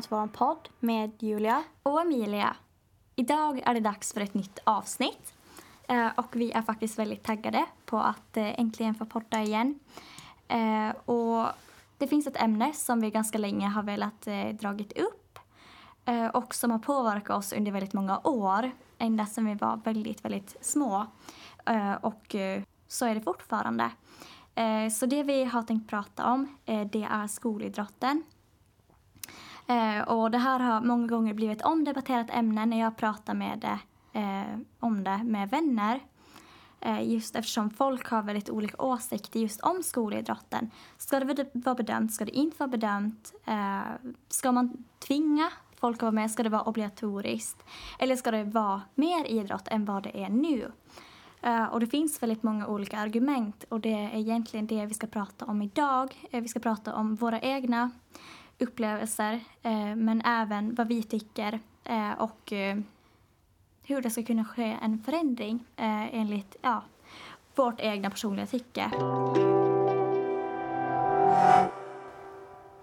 välkomna till vår podd med Julia. Och Emilia. Idag är det dags för ett nytt avsnitt. Eh, och vi är faktiskt väldigt taggade på att eh, äntligen få podda igen. Eh, och det finns ett ämne som vi ganska länge har velat dragit upp och som har påverkat oss under väldigt många år, ända sedan vi var väldigt, väldigt små. Och så är det fortfarande. Så det vi har tänkt prata om, det är skolidrotten. Eh, och det här har många gånger blivit omdebatterat ämne när jag pratar med, eh, om det med vänner. Eh, just eftersom folk har väldigt olika åsikter just om skolidrotten. Ska det vara bedömt? Ska det inte vara bedömt? Eh, ska man tvinga folk att vara med? Ska det vara obligatoriskt? Eller ska det vara mer idrott än vad det är nu? Eh, och det finns väldigt många olika argument och det är egentligen det vi ska prata om idag. Eh, vi ska prata om våra egna upplevelser eh, men även vad vi tycker eh, och eh, hur det ska kunna ske en förändring eh, enligt ja, vårt egna personliga tycke.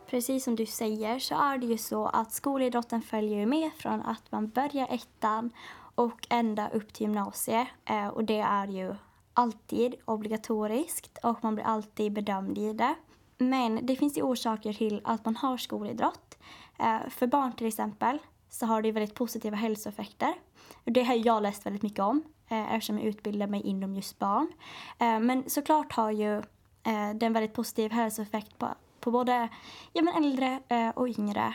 Precis som du säger så är det ju så att skolidrotten följer med från att man börjar ettan och ända upp till gymnasiet. Eh, och det är ju alltid obligatoriskt och man blir alltid bedömd i det. Men det finns ju orsaker till att man har skolidrott. Eh, för barn till exempel så har det väldigt positiva hälsoeffekter. Det har jag läst väldigt mycket om eh, eftersom jag utbildar mig inom just barn. Eh, men såklart har ju det en väldigt positiv hälsoeffekt på, på både ja, men äldre och yngre.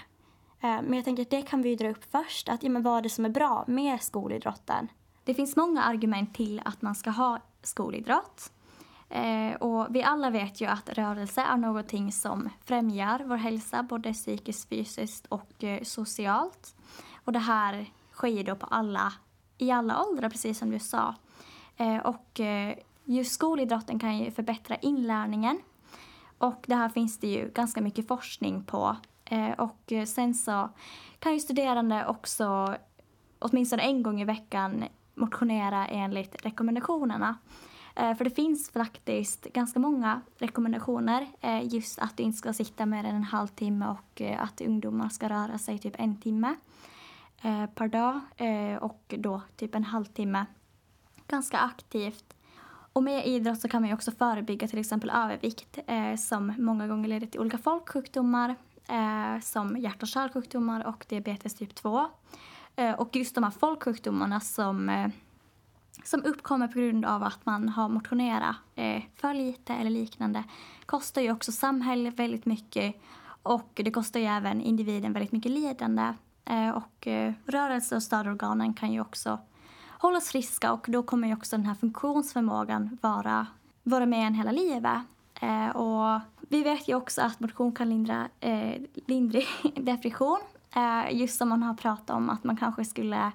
Men jag tänker att det kan vi dra upp först. Att, ja, men vad är det som är bra med skolidrotten? Det finns många argument till att man ska ha skolidrott. Eh, och vi alla vet ju att rörelse är någonting som främjar vår hälsa både psykiskt, fysiskt och eh, socialt. Och det här sker då på alla, i alla åldrar, precis som du sa. Eh, och eh, just skolidrotten kan ju förbättra inlärningen. Och det här finns det ju ganska mycket forskning på. Eh, och eh, sen så kan ju studerande också åtminstone en gång i veckan motionera enligt rekommendationerna. Eh, för det finns faktiskt ganska många rekommendationer eh, just att du inte ska sitta mer än en halvtimme och eh, att ungdomar ska röra sig typ en timme per dag och då typ en halvtimme ganska aktivt. Och med idrott så kan man också förebygga till exempel övervikt som många gånger leder till olika folksjukdomar som hjärt och kärlsjukdomar och diabetes typ 2. och just de här folksjukdomarna som som uppkommer på grund av att man har motionerat eh, för lite eller liknande kostar ju också samhället väldigt mycket och det kostar ju även individen väldigt mycket lidande. Eh, och eh, rörelse och stödorganen kan ju också hållas friska och då kommer ju också den här funktionsförmågan vara, vara med en hela livet. Eh, och vi vet ju också att motion kan lindra eh, lindrig depression. Eh, just som man har pratat om att man kanske skulle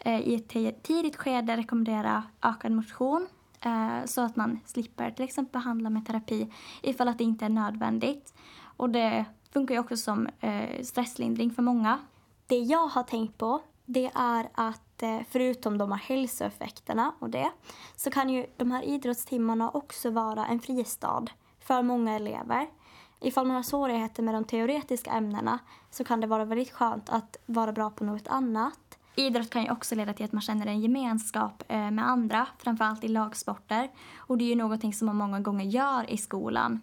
Eh, i ett tidigt skede rekommendera ökad motion eh, så att man slipper till exempel behandla med terapi ifall att det inte är nödvändigt. Och det funkar ju också som eh, stresslindring för många. Det jag har tänkt på det är att förutom de här hälsoeffekterna och det så kan ju de här idrottstimmarna också vara en fristad för många elever. Ifall man har svårigheter med de teoretiska ämnena så kan det vara väldigt skönt att vara bra på något annat Idrott kan ju också leda till att man känner en gemenskap eh, med andra, framförallt i lagsporter. Och det är ju någonting som man många gånger gör i skolan.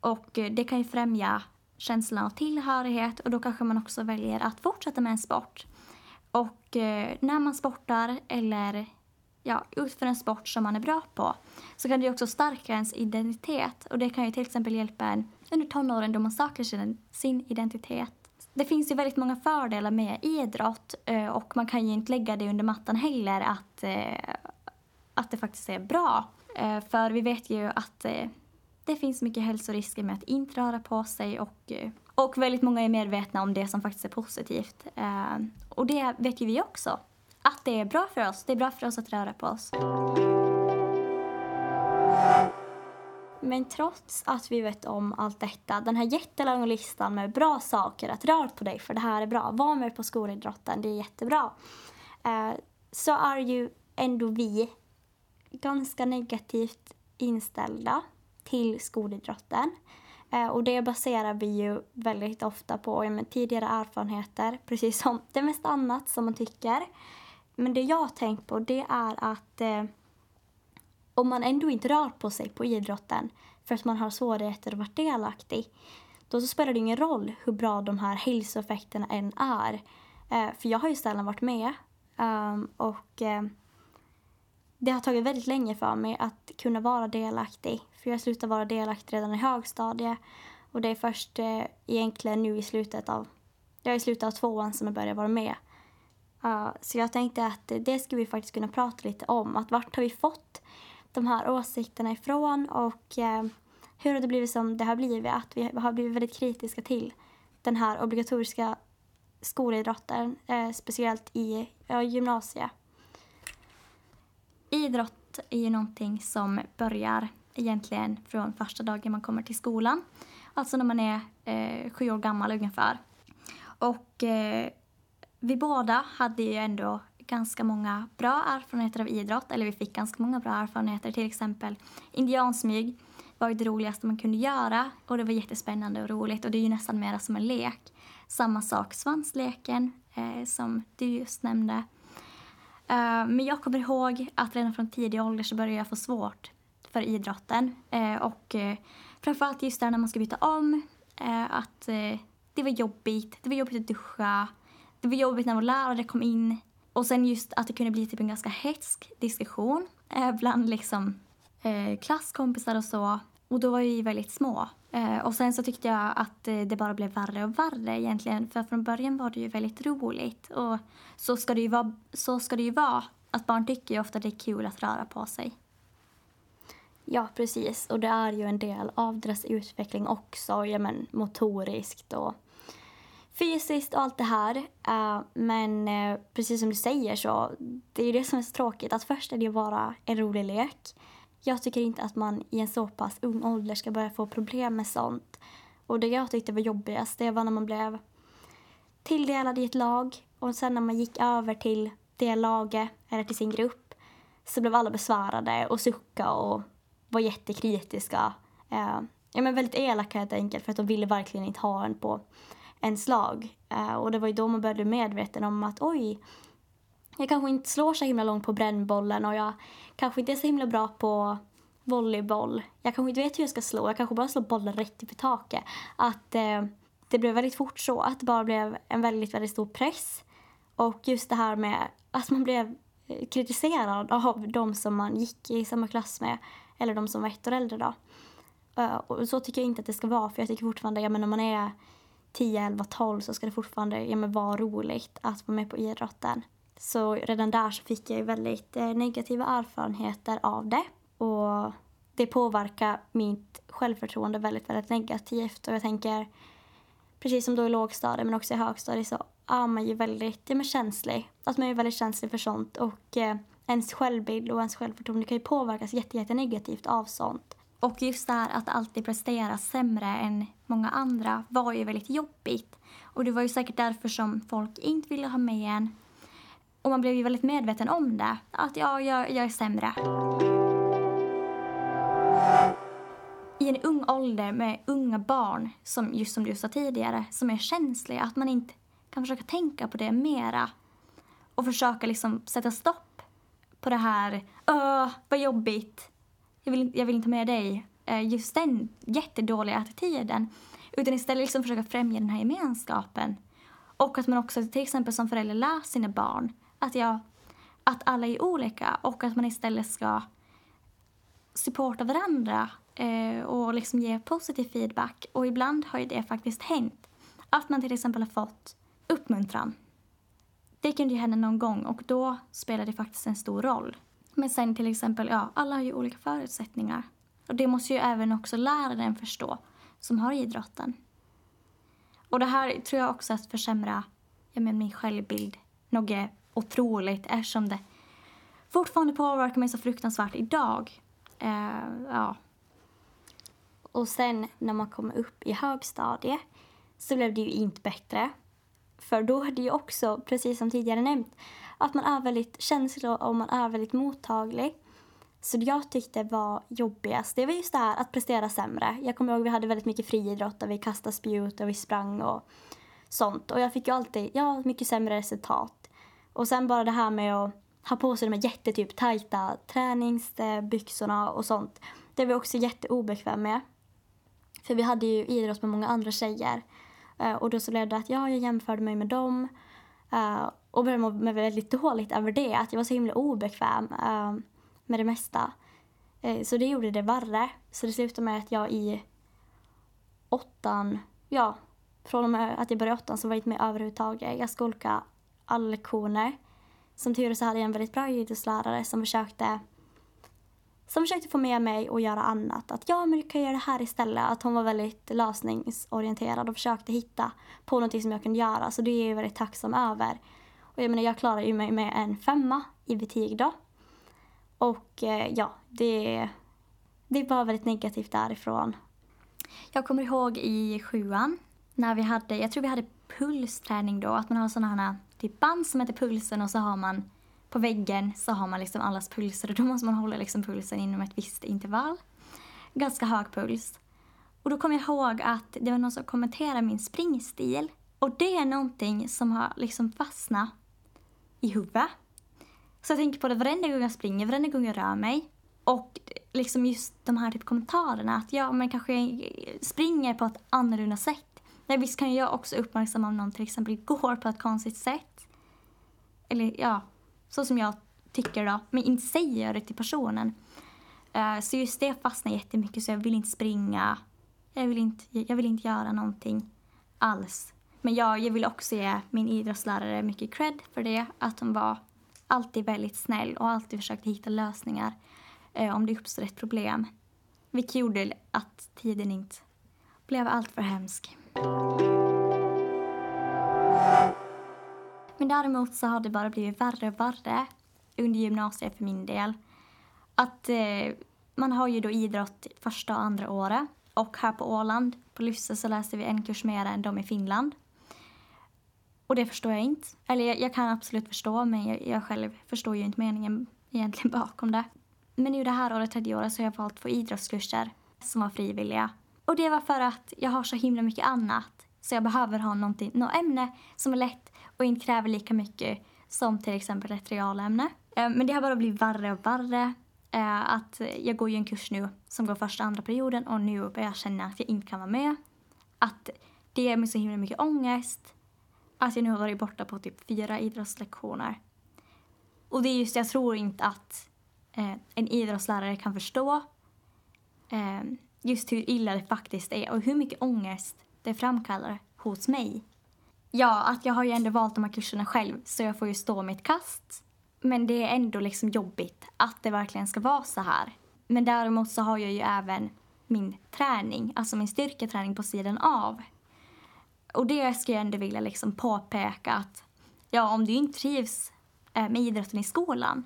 Och eh, det kan ju främja känslan av tillhörighet och då kanske man också väljer att fortsätta med en sport. Och eh, när man sportar eller ja, utför en sport som man är bra på så kan det också stärka ens identitet och det kan ju till exempel hjälpa en under tonåren då man saknar sin identitet det finns ju väldigt många fördelar med idrott eh, och man kan ju inte lägga det under mattan heller att, eh, att det faktiskt är bra. Eh, för vi vet ju att det finns mycket hälsorisker med att inte röra på sig och, och väldigt många är medvetna om det som faktiskt är positivt. Och det vet ju vi också. Att det är bra för oss. Det är bra för oss att röra på oss. Men trots att vi vet om allt detta, den här jättelånga listan med bra saker att röra på dig för det här är bra, var med på skolidrotten, det är jättebra. Eh, så är ju ändå vi ganska negativt inställda till skolidrotten. Eh, och det baserar vi ju väldigt ofta på ja, tidigare erfarenheter, precis som det mesta annat som man tycker. Men det jag har tänkt på det är att eh, om man ändå inte rör på sig på idrotten för att man har svårigheter att vara delaktig, då så spelar det ingen roll hur bra de här hälsoeffekterna än är. Eh, för jag har ju sällan varit med um, och eh, det har tagit väldigt länge för mig att kunna vara delaktig. För jag slutade vara delaktig redan i högstadiet och det är först eh, egentligen nu i slutet av, jag är i slutet av tvåan som jag började vara med. Uh, så jag tänkte att det ska vi faktiskt kunna prata lite om. Att vart har vi fått de här åsikterna ifrån och eh, hur har det blivit som det har blivit? Att vi har blivit väldigt kritiska till den här obligatoriska skolidrotten, eh, speciellt i gymnasiet. Idrott är ju någonting som börjar egentligen från första dagen man kommer till skolan. Alltså när man är eh, sju år gammal ungefär. Och eh, vi båda hade ju ändå ganska många bra erfarenheter av idrott. Eller vi fick ganska många bra erfarenheter. Till exempel indiansmyg var ju det roligaste man kunde göra. Och det var jättespännande och roligt. Och det är ju nästan mer som en lek. Samma sak svansleken eh, som du just nämnde. Uh, men jag kommer ihåg att redan från tidig ålder så började jag få svårt för idrotten. eh, och eh, framförallt just där när man ska byta om. Eh, att eh, det var jobbigt. Det var jobbigt att duscha det var jobbigt när vår lärare kom in. Och sen just att det kunde bli typ en ganska hetsk diskussion eh, bland liksom eh, klasskompisar och så. Och då var vi väldigt små. Eh, och sen så tyckte jag att eh, det bara blev värre och värre egentligen. För från början var det ju väldigt roligt. Och så ska det ju vara. Så ska det ju vara. Att barn tycker ju ofta det är kul att röra på sig. Ja, precis. Och det är ju en del av deras utveckling också, ja, men, motoriskt och fysiskt och allt det här. Uh, men uh, precis som du säger så det är ju det som är så tråkigt. Att först är det bara en rolig lek. Jag tycker inte att man i en så pass ung ålder ska börja få problem med sånt. Och det jag tyckte var jobbigast det var när man blev tilldelad i ett lag och sen när man gick över till det laget eller till sin grupp så blev alla besvärade och suckade och var jättekritiska. Uh, ja, men väldigt elaka helt enkelt för att de ville verkligen inte ha en på ens lag. Eh, och det var ju då man började bli medveten om att oj, jag kanske inte slår så himla långt på brännbollen och jag kanske inte är så himla bra på volleyboll. Jag kanske inte vet hur jag ska slå, jag kanske bara slår bollen rätt upp i taket. Att eh, det blev väldigt fort så, att det bara blev en väldigt, väldigt stor press. Och just det här med att man blev eh, kritiserad av de som man gick i samma klass med, eller de som var ett år äldre då. Uh, och så tycker jag inte att det ska vara, för jag tycker fortfarande, ja men om man är 10, 11, 12 så ska det fortfarande ja, men vara roligt att vara med på idrotten. Så redan där så fick jag väldigt eh, negativa erfarenheter av det. Och det påverkar mitt självförtroende väldigt, väldigt negativt. Och jag tänker, precis som då i lågstadiet men också i högstadiet så är man ju väldigt ja, men känslig. Att man är väldigt känslig för sånt. Och eh, ens självbild och ens självförtroende kan ju påverkas jätte, jätte negativt av sånt. Och just det här att alltid prestera sämre än många andra var ju väldigt jobbigt. Och det var ju säkert därför som folk inte ville ha med en. Och man blev ju väldigt medveten om det. Att ja, jag, jag är sämre. I en ung ålder med unga barn, som just som du sa tidigare, som är känsliga, att man inte kan försöka tänka på det mera. Och försöka liksom sätta stopp på det här, öh, vad jobbigt jag vill, jag vill inte med dig, eh, just den jättedåliga attityden. Utan istället liksom försöka främja den här gemenskapen. Och att man också till exempel som förälder lär sina barn att, jag, att alla är olika och att man istället ska supporta varandra eh, och liksom ge positiv feedback. Och ibland har ju det faktiskt hänt. Att man till exempel har fått uppmuntran. Det kunde ju hända någon gång och då spelar det faktiskt en stor roll. Men sen till exempel, ja, alla har ju olika förutsättningar. Och det måste ju även också läraren förstå, som har idrotten. Och det här tror jag också att försämra ja, men min självbild något otroligt eftersom det fortfarande påverkar mig så fruktansvärt idag. Uh, ja. Och sen när man kom upp i högstadiet så blev det ju inte bättre. För då är det ju också, precis som tidigare nämnt, att man är väldigt känslig och man är väldigt mottaglig. Så det jag tyckte var jobbigast, det var just det här att prestera sämre. Jag kommer ihåg vi hade väldigt mycket friidrott där vi kastade spjut och vi sprang och sånt. Och jag fick ju alltid, ja, mycket sämre resultat. Och sen bara det här med att ha på sig de här jättetyp tajta träningsbyxorna och sånt. Det var jag också jätteobekväm med. För vi hade ju idrott med många andra tjejer. Eh, och då så blev det att ja, jag jämförde mig med dem. Eh, och började må väldigt dåligt över det. Att jag var så himla obekväm uh, med det mesta. Eh, så det gjorde det värre. Så det slutade med att jag i åttan, ja, från och med att jag började åttan så var jag inte med överhuvudtaget. Jag skolkade alla lektioner. Som tur så hade jag en väldigt bra idrottslärare som försökte som försökte få med mig att göra annat. Att ja, men du kan göra det här istället. Att hon var väldigt lösningsorienterad och försökte hitta på någonting som jag kunde göra. Så det är jag väldigt tacksam över. Och jag menar, jag klarade ju mig med en femma i betyg då. Och eh, ja, det, det var väldigt negativt därifrån. Jag kommer ihåg i sjuan när vi hade, jag tror vi hade pulsträning då, att man har sådana här typ band som heter pulsen och så har man på väggen så har man liksom allas pulser och då måste man hålla liksom pulsen inom ett visst intervall. Ganska hög puls. Och då kommer jag ihåg att det var någon som kommenterade min springstil. Och det är någonting som har liksom fastnat i huvudet. Så jag tänker på det varenda gång jag springer, varenda gång jag rör mig. Och liksom just de här typ kommentarerna att ja, men kanske springer på ett annorlunda sätt. Nej, visst kan jag också uppmärksamma om någon till exempel går på ett konstigt sätt. Eller ja, så som jag tycker då, men inte säger det till personen. Uh, så just det fastnar jättemycket så jag vill inte springa. Jag vill inte, jag vill inte göra någonting alls. Men jag, jag vill också ge min idrottslärare mycket cred för det. Att hon var alltid väldigt snäll och alltid försökte hitta lösningar eh, om det uppstod ett problem. Vilket gjorde att tiden inte blev alltför hemsk. Men däremot så har det bara blivit värre och värre under gymnasiet för min del. Att eh, man har ju då idrott första och andra året. Och här på Åland, på Lysse, så läser vi en kurs mer än de i Finland. Och det förstår jag inte. Eller jag, jag kan absolut förstå, men jag, jag, själv förstår ju inte meningen egentligen bakom det. Men nu det här året, tredje året, så har jag valt två idrottskurser som var frivilliga. Och det var för att jag har så himla mycket annat. Så jag behöver ha något ämne som är lätt och inte kräver lika mycket som till exempel ett realämne. Eh, men det har bara blivit värre och värre. Eh, att jag går ju en kurs nu som går första andra perioden och nu börjar jag känna att jag inte kan vara med. Att det ger mig så himla mycket ångest. Att jag nu har varit borta på typ fyra idrottslektioner. Och det är just jag tror inte att eh, en idrottslärare kan förstå eh, just hur illa det faktiskt är och hur mycket ångest det framkallar hos mig. Ja, att jag har ju ändå valt de här kurserna själv så jag får ju stå mitt kast. Men det är ändå liksom jobbigt att det verkligen ska vara så här. Men däremot så har jag ju även min träning, alltså min styrketräning på sidan av. Och det skulle jag ändå vilja liksom påpeka att ja, om du inte trivs eh, med idrotten i skolan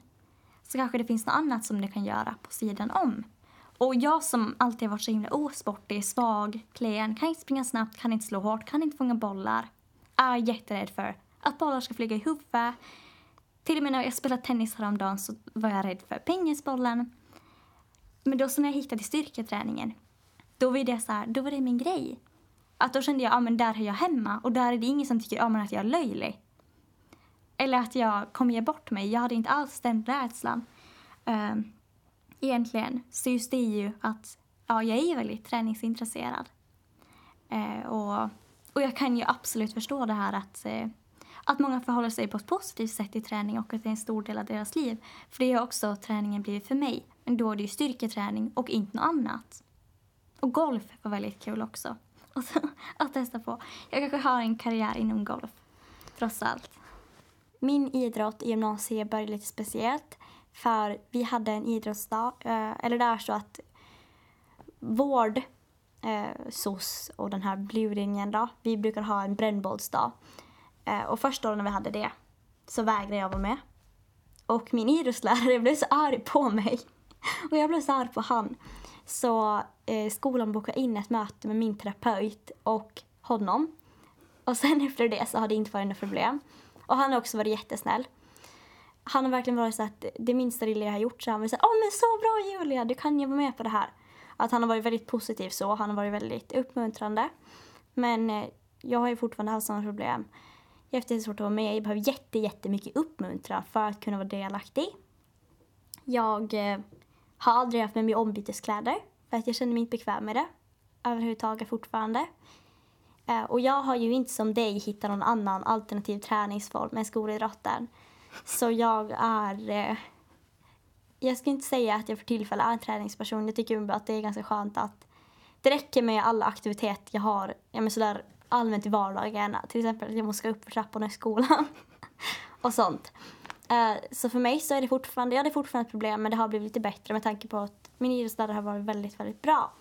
så kanske det finns något annat som du kan göra på sidan om. Och jag som alltid har varit så himla osportig, svag, klen, kan inte springa snabbt, kan inte slå hårt, kan inte fånga bollar är jätterädd för att bollar ska flyga i huvudet. Till och med när jag spelade tennis häromdagen så var jag rädd för pingisbollen. Men då så när jag hittade styrketräningen, då var det så här, då var det min grej. Att då kände jag, ja men där är jag hemma och där är det ingen som tycker, om ah, att jag är löjlig. Eller att jag kommer ge bort mig. Jag hade inte alls den rädslan. Um, egentligen. Så just det är ju att, ja jag är väldigt träningsintresserad. Uh, och och jag kan ju absolut förstå det här att, uh, att många förhåller sig på ett positivt sätt i träning och att det är en stor del av deras liv. För det har också träningen blivit för mig. Men då är det ju styrketräning och inte något annat. Och golf var väldigt kul också. att testa på. Jag kanske har en karriär inom golf, trots allt. Min idrott i gymnasiet började lite speciellt. För vi hade en idrottsdag, eh, eller det är så att vård eh, SOS och den här bluringen då. Vi brukar ha en brännbollsdag. Eh, och första året när vi hade det så vägrade jag vara med. Och min idrottslärare blev så arg på mig. Och jag blev så arg på han. Så eh, skolan bokade in ett möte med min terapeut och honom. Och sen efter det så har det inte varit några problem. Och han har också varit jättesnäll. han har verkligen varit så att det minsta lilla jag har gjort så har han varit så åh men så bra Julia, du kan ju vara med på det här. Att han har varit väldigt positiv så, han har varit väldigt uppmuntrande. Men eh, jag har ju fortfarande haft sådana problem. Jag har haft svårt att vara med, jag behöver jätte, jättemycket uppmuntran för att kunna vara delaktig. Jag eh, har aldrig haft med mig ombyteskläder för att jag känner mig inte bekväm med det överhuvudtaget fortfarande. Eh, och jag har ju inte som dig hittat någon annan alternativ träningsform än skolidrotten. Så jag är... Eh, jag ska inte säga att jag för tillfället är en träningsperson. Jag tycker att det är ganska skönt att det räcker med alla aktiviteter jag har ja, men sådär allmänt i vardagen. Till exempel att jag måste gå upp för trapporna i skolan och sånt. Eh, så för mig så är det fortfarande, ja, det är fortfarande ett problem men det har blivit lite bättre med tanke på att min idrottslärare har varit väldigt, väldigt bra.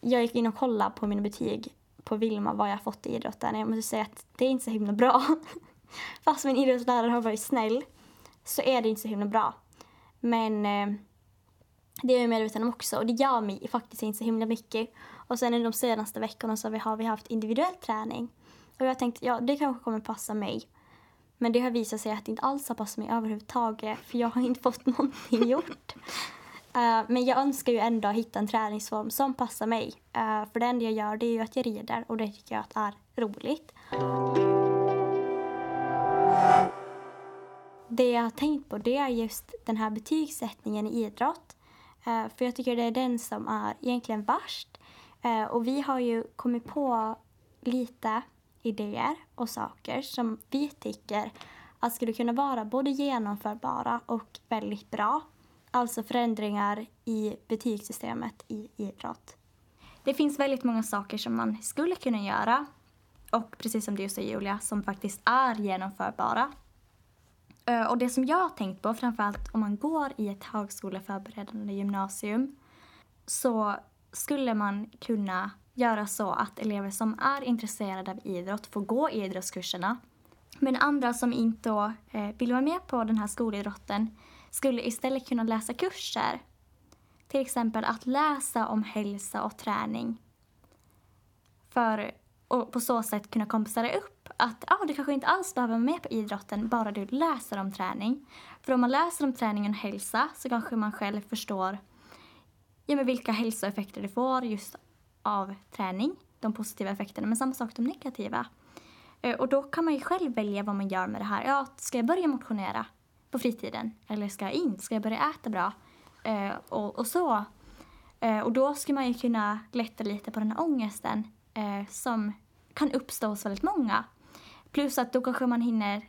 Jag gick in och kollade på mina betyg på Vilma vad jag fått i idrotten. Jag måste säga att det är inte så himla bra. Fast min idrottslärare har varit snäll så är det inte så himla bra. Men eh, det är jag medveten om också och det gör mig faktiskt inte så himla mycket. Och sen i de senaste veckorna så har vi haft individuell träning. Och jag tänkte, ja det kanske kommer passa mig. Men det har visat sig att det inte alls har passat mig överhuvudtaget för jag har inte fått någonting gjort. Uh, men jag önskar ju ändå hitta en träningsform som passar mig. Uh, för det enda jag gör det är ju att jag rider och det tycker jag att är roligt. Det jag har tänkt på det är just den här betygssättningen i idrott. Uh, för jag tycker det är den som är egentligen värst. och vi har ju kommit på lite idéer och saker som vi tycker att skulle kunna vara både genomförbara och väldigt bra. Alltså förändringar i betygssystemet i idrott. Det finns väldigt många saker som man skulle kunna göra och precis som du säger Julia, som faktiskt är genomförbara. Eh, och det som jag har tänkt på, framförallt om man går i ett högskoleförberedande gymnasium, så skulle man kunna göra så att elever som är intresserade av idrott får gå idrottskurserna. Men andra som inte eh, vill vara med på den här skolidrotten skulle istället kunna läsa kurser. Till exempel att läsa om hälsa och träning. För att på så sätt kunna kompensera upp att ah, du kanske inte alls behöver vara med på idrotten bara du läser om träning. För om man läser om träning och hälsa så kanske man själv förstår ja, men vilka hälsoeffekter det får just av träning, de positiva effekterna, men samma sak de negativa. Eh, och då kan man ju själv välja vad man gör med det här. Ja, ska jag börja motionera på fritiden? Eller ska jag inte? Ska jag börja äta bra? Eh, och, och så. Eh, och då ska man ju kunna lätta lite på den här ångesten som kan uppstå hos väldigt många. Plus att då kanske man hinner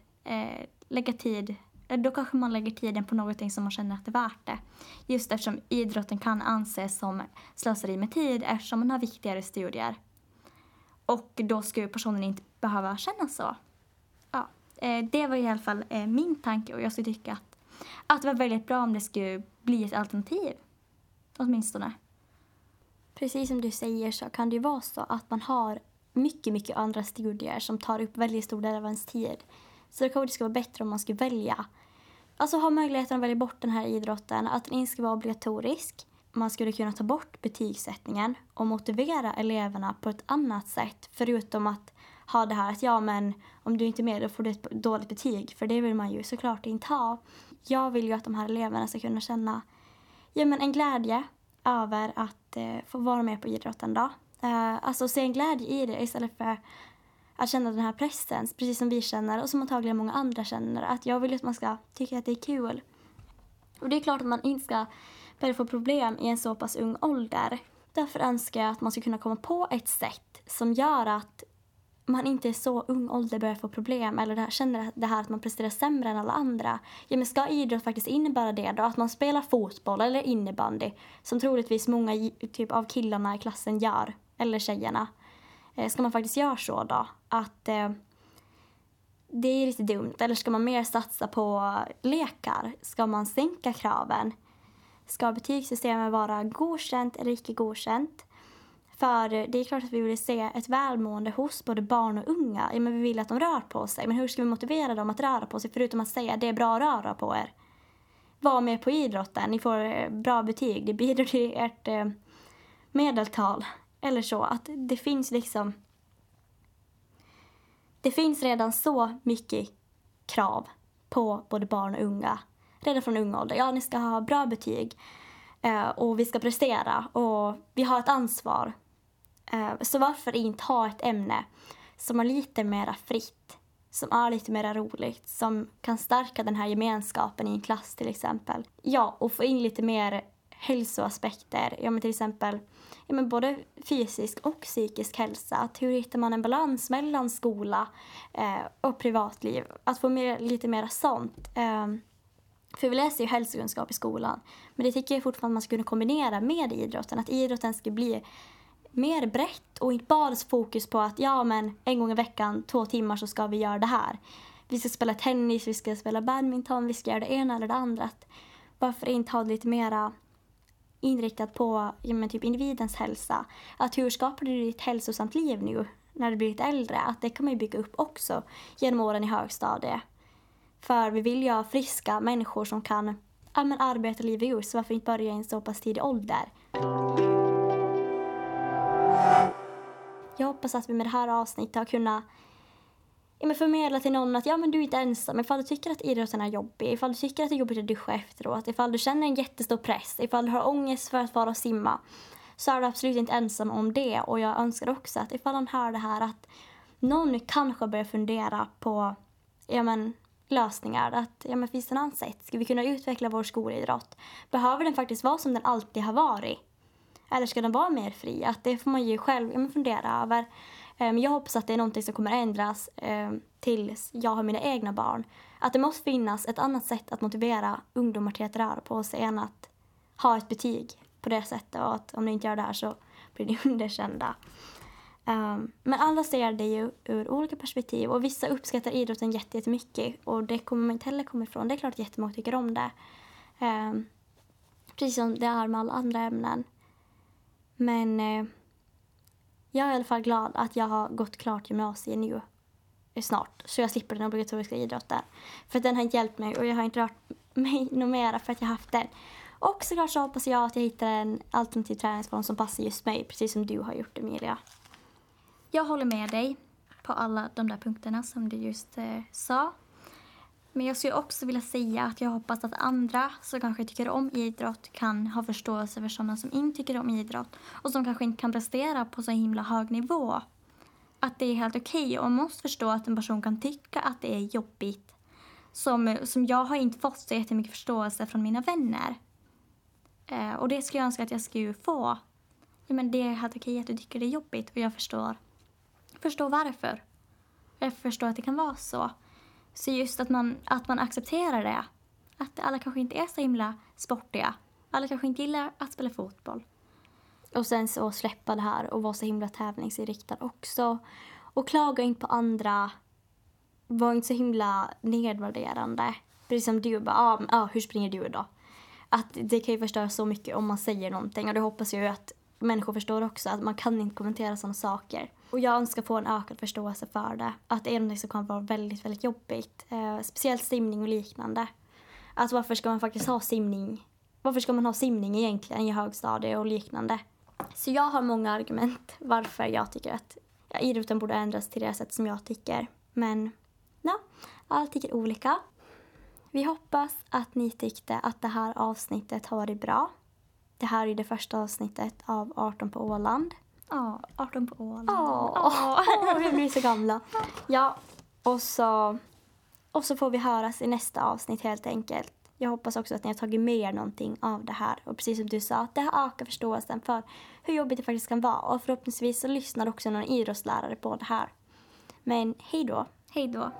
lägga tid Eh, då kanske man lägger tiden på någonting som man känner att det är värt det. Just eftersom idrotten kan anses som slöseri med tid eftersom man har viktigare studier. Och då skulle personen inte behöva känna så. Ja, eh, det var i alla fall eh, min tanke och jag skulle tycka att, att det var väldigt bra om det skulle bli ett alternativ. Åtminstone. Precis som du säger så kan det ju vara så att man har mycket, mycket andra studier som tar upp väldigt stor del av ens tid. Så det kanske skulle vara bättre om man skulle välja. Alltså ha möjligheten att välja bort den här idrotten, att den inte ska vara obligatorisk. Man skulle kunna ta bort betygssättningen och motivera eleverna på ett annat sätt. Förutom att ha det här att ja men om du inte är med då får du ett dåligt betyg. För det vill man ju såklart inte ha. Jag vill ju att de här eleverna ska kunna känna ja, men en glädje över att eh, få vara med på idrotten. Då. Eh, alltså se en glädje i det istället för att känna den här pressen, precis som vi känner och som antagligen många andra känner. Att jag vill att man ska tycka att det är kul. Och det är klart att man inte ska börja få problem i en så pass ung ålder. Därför önskar jag att man ska kunna komma på ett sätt som gör att man inte i så ung ålder börjar få problem eller det här, känner det här att man presterar sämre än alla andra. Ja, men ska idrott faktiskt innebära det då? Att man spelar fotboll eller innebandy som troligtvis många typ, av killarna i klassen gör, eller tjejerna. Eh, ska man faktiskt göra så då? Att eh, det är lite dumt. Eller ska man mer satsa på lekar? Ska man sänka kraven? Ska betygssystemet vara godkänt eller icke godkänt? För det är klart att vi vill se ett välmående hos både barn och unga. Ja, men vi vill att de rör på sig. Men hur ska vi motivera dem att röra på sig förutom att säga att det är bra att röra på er? Var med på idrotten, ni får eh, bra betyg, det bidrar till ert eh, medeltal. Eller så, att det finns liksom... Det finns redan så mycket krav på både barn och unga redan från ung ålder. Ja, ni ska ha bra betyg eh, och vi ska prestera och vi har ett ansvar. Eh, så varför inte ha ett ämne som är lite mera fritt, som är lite mera roligt, som kan stärka den här gemenskapen i en klass till exempel. Ja, och få in lite mer hälsoaspekter, ja men till exempel ja, men både fysisk och psykisk hälsa. Att hur hittar man en balans mellan skola eh, och privatliv? Att få mer, lite mer sånt. Eh, för vi läser ju hälsokunskap i skolan, men det tycker jag fortfarande man ska kunna kombinera med idrotten. Att idrotten ska bli mer brett och inte bara fokus på att ja men en gång i veckan, två timmar så ska vi göra det här. Vi ska spela tennis, vi ska spela badminton, vi ska göra det ena eller det andra. varför inte ha lite mera inriktat på ja, men typ individens hälsa. Att hur skapar du ditt hälsosamt liv nu när du blir lite äldre? Att det kan man ju bygga upp också genom åren i högstadiet. För vi vill ju ha friska människor som kan ja, men arbeta livet ut, så varför inte börja i en så pass tidig ålder? Jag hoppas att vi med det här avsnittet har kunnat ja, men förmedla till någon att ja, men du är inte ensam. Ifall du tycker att idrotten är jobbig, ifall du tycker att det är jobbigt att duscha efteråt, ifall du känner en jättestor press, ifall du har ångest för att vara och simma, så är du absolut inte ensam om det. Och jag önskar också att ifall han hör det här att någon kanske börjar fundera på ja, men, lösningar. Att, ja, men finns det något annat sätt? Ska vi kunna utveckla vår skolidrott? Behöver den faktiskt vara som den alltid har varit? Eller ska den vara mer fri? Att det får man ju själv ja, fundera över. Eh, men jag hoppas att det är någonting som kommer ändras eh, tills jag har mina egna barn. Att det måste finnas ett annat sätt att motivera ungdomar till att röra på sig än att ha ett betyg på det sättet och att om ni inte gör det här så blir ni underkända. Um, men alla ser det ju ur olika perspektiv och vissa uppskattar idrotten jättemycket och det kommer man inte heller komma ifrån. Det är klart att jättemånga tycker om det. Um, precis som det är med alla andra ämnen. Men uh, jag är i alla fall glad att jag har gått klart gymnasiet nu eh, snart så jag slipper den obligatoriska idrotten. För den har inte hjälpt mig och jag har inte rört mig något mera för att jag har haft den. Och såklart så hoppas jag att jag hittar en alternativ träningsform som passar just mig, precis som du har gjort Emilia. Jag håller med dig på alla de där punkterna som du just eh, sa. Men jag skulle också vilja säga att jag hoppas att andra som kanske tycker om idrott kan ha förståelse för sådana som inte tycker om idrott och som kanske inte kan prestera på så himla hög nivå. Att det är helt okej okay och man måste förstå att en person kan tycka att det är jobbigt. Som, som jag har inte fått så jättemycket förståelse från mina vänner. Eh, och det skulle jag önska att jag skulle få. Ja, men det är helt okej okay att du tycker det är jobbigt och jag förstår, förstår varför. Jag förstår att det kan vara så. Så just att man, att man accepterar det. Att alla kanske inte är så himla sportiga. Alla kanske inte gillar att spela fotboll. Och sen så släppa det här och vara så himla tävlingsinriktad också. Och klaga inte på andra. Var inte så himla nedvärderande. Precis som du bara, ah, ah, hur springer du då? Att det kan ju förstöra så mycket om man säger någonting och det hoppas jag ju att människor förstår också att man kan inte kommentera sådana saker. Och jag önskar få en ökad förståelse för det. Att det är något som kan vara väldigt, väldigt jobbigt. Eh, speciellt simning och liknande. Alltså varför ska man faktiskt ha simning? Varför ska man ha simning egentligen i högstadiet och liknande? Så jag har många argument varför jag tycker att ja, idrotten borde ändras till det sätt som jag tycker. Men ja, alla tycker olika. Vi hoppas att ni tyckte att det här avsnittet har varit bra. Det här är det första avsnittet av 18 på Åland. Ja, 18 på Åland. Åh, vi blir så gamla. Ja, och så, och så får vi höras i nästa avsnitt helt enkelt. Jag hoppas också att ni har tagit med er någonting av det här. Och precis som du sa, att det har ökat förståelsen för hur jobbigt det faktiskt kan vara. Och förhoppningsvis så lyssnar också någon idrottslärare på det här. Men hej då. Hej då.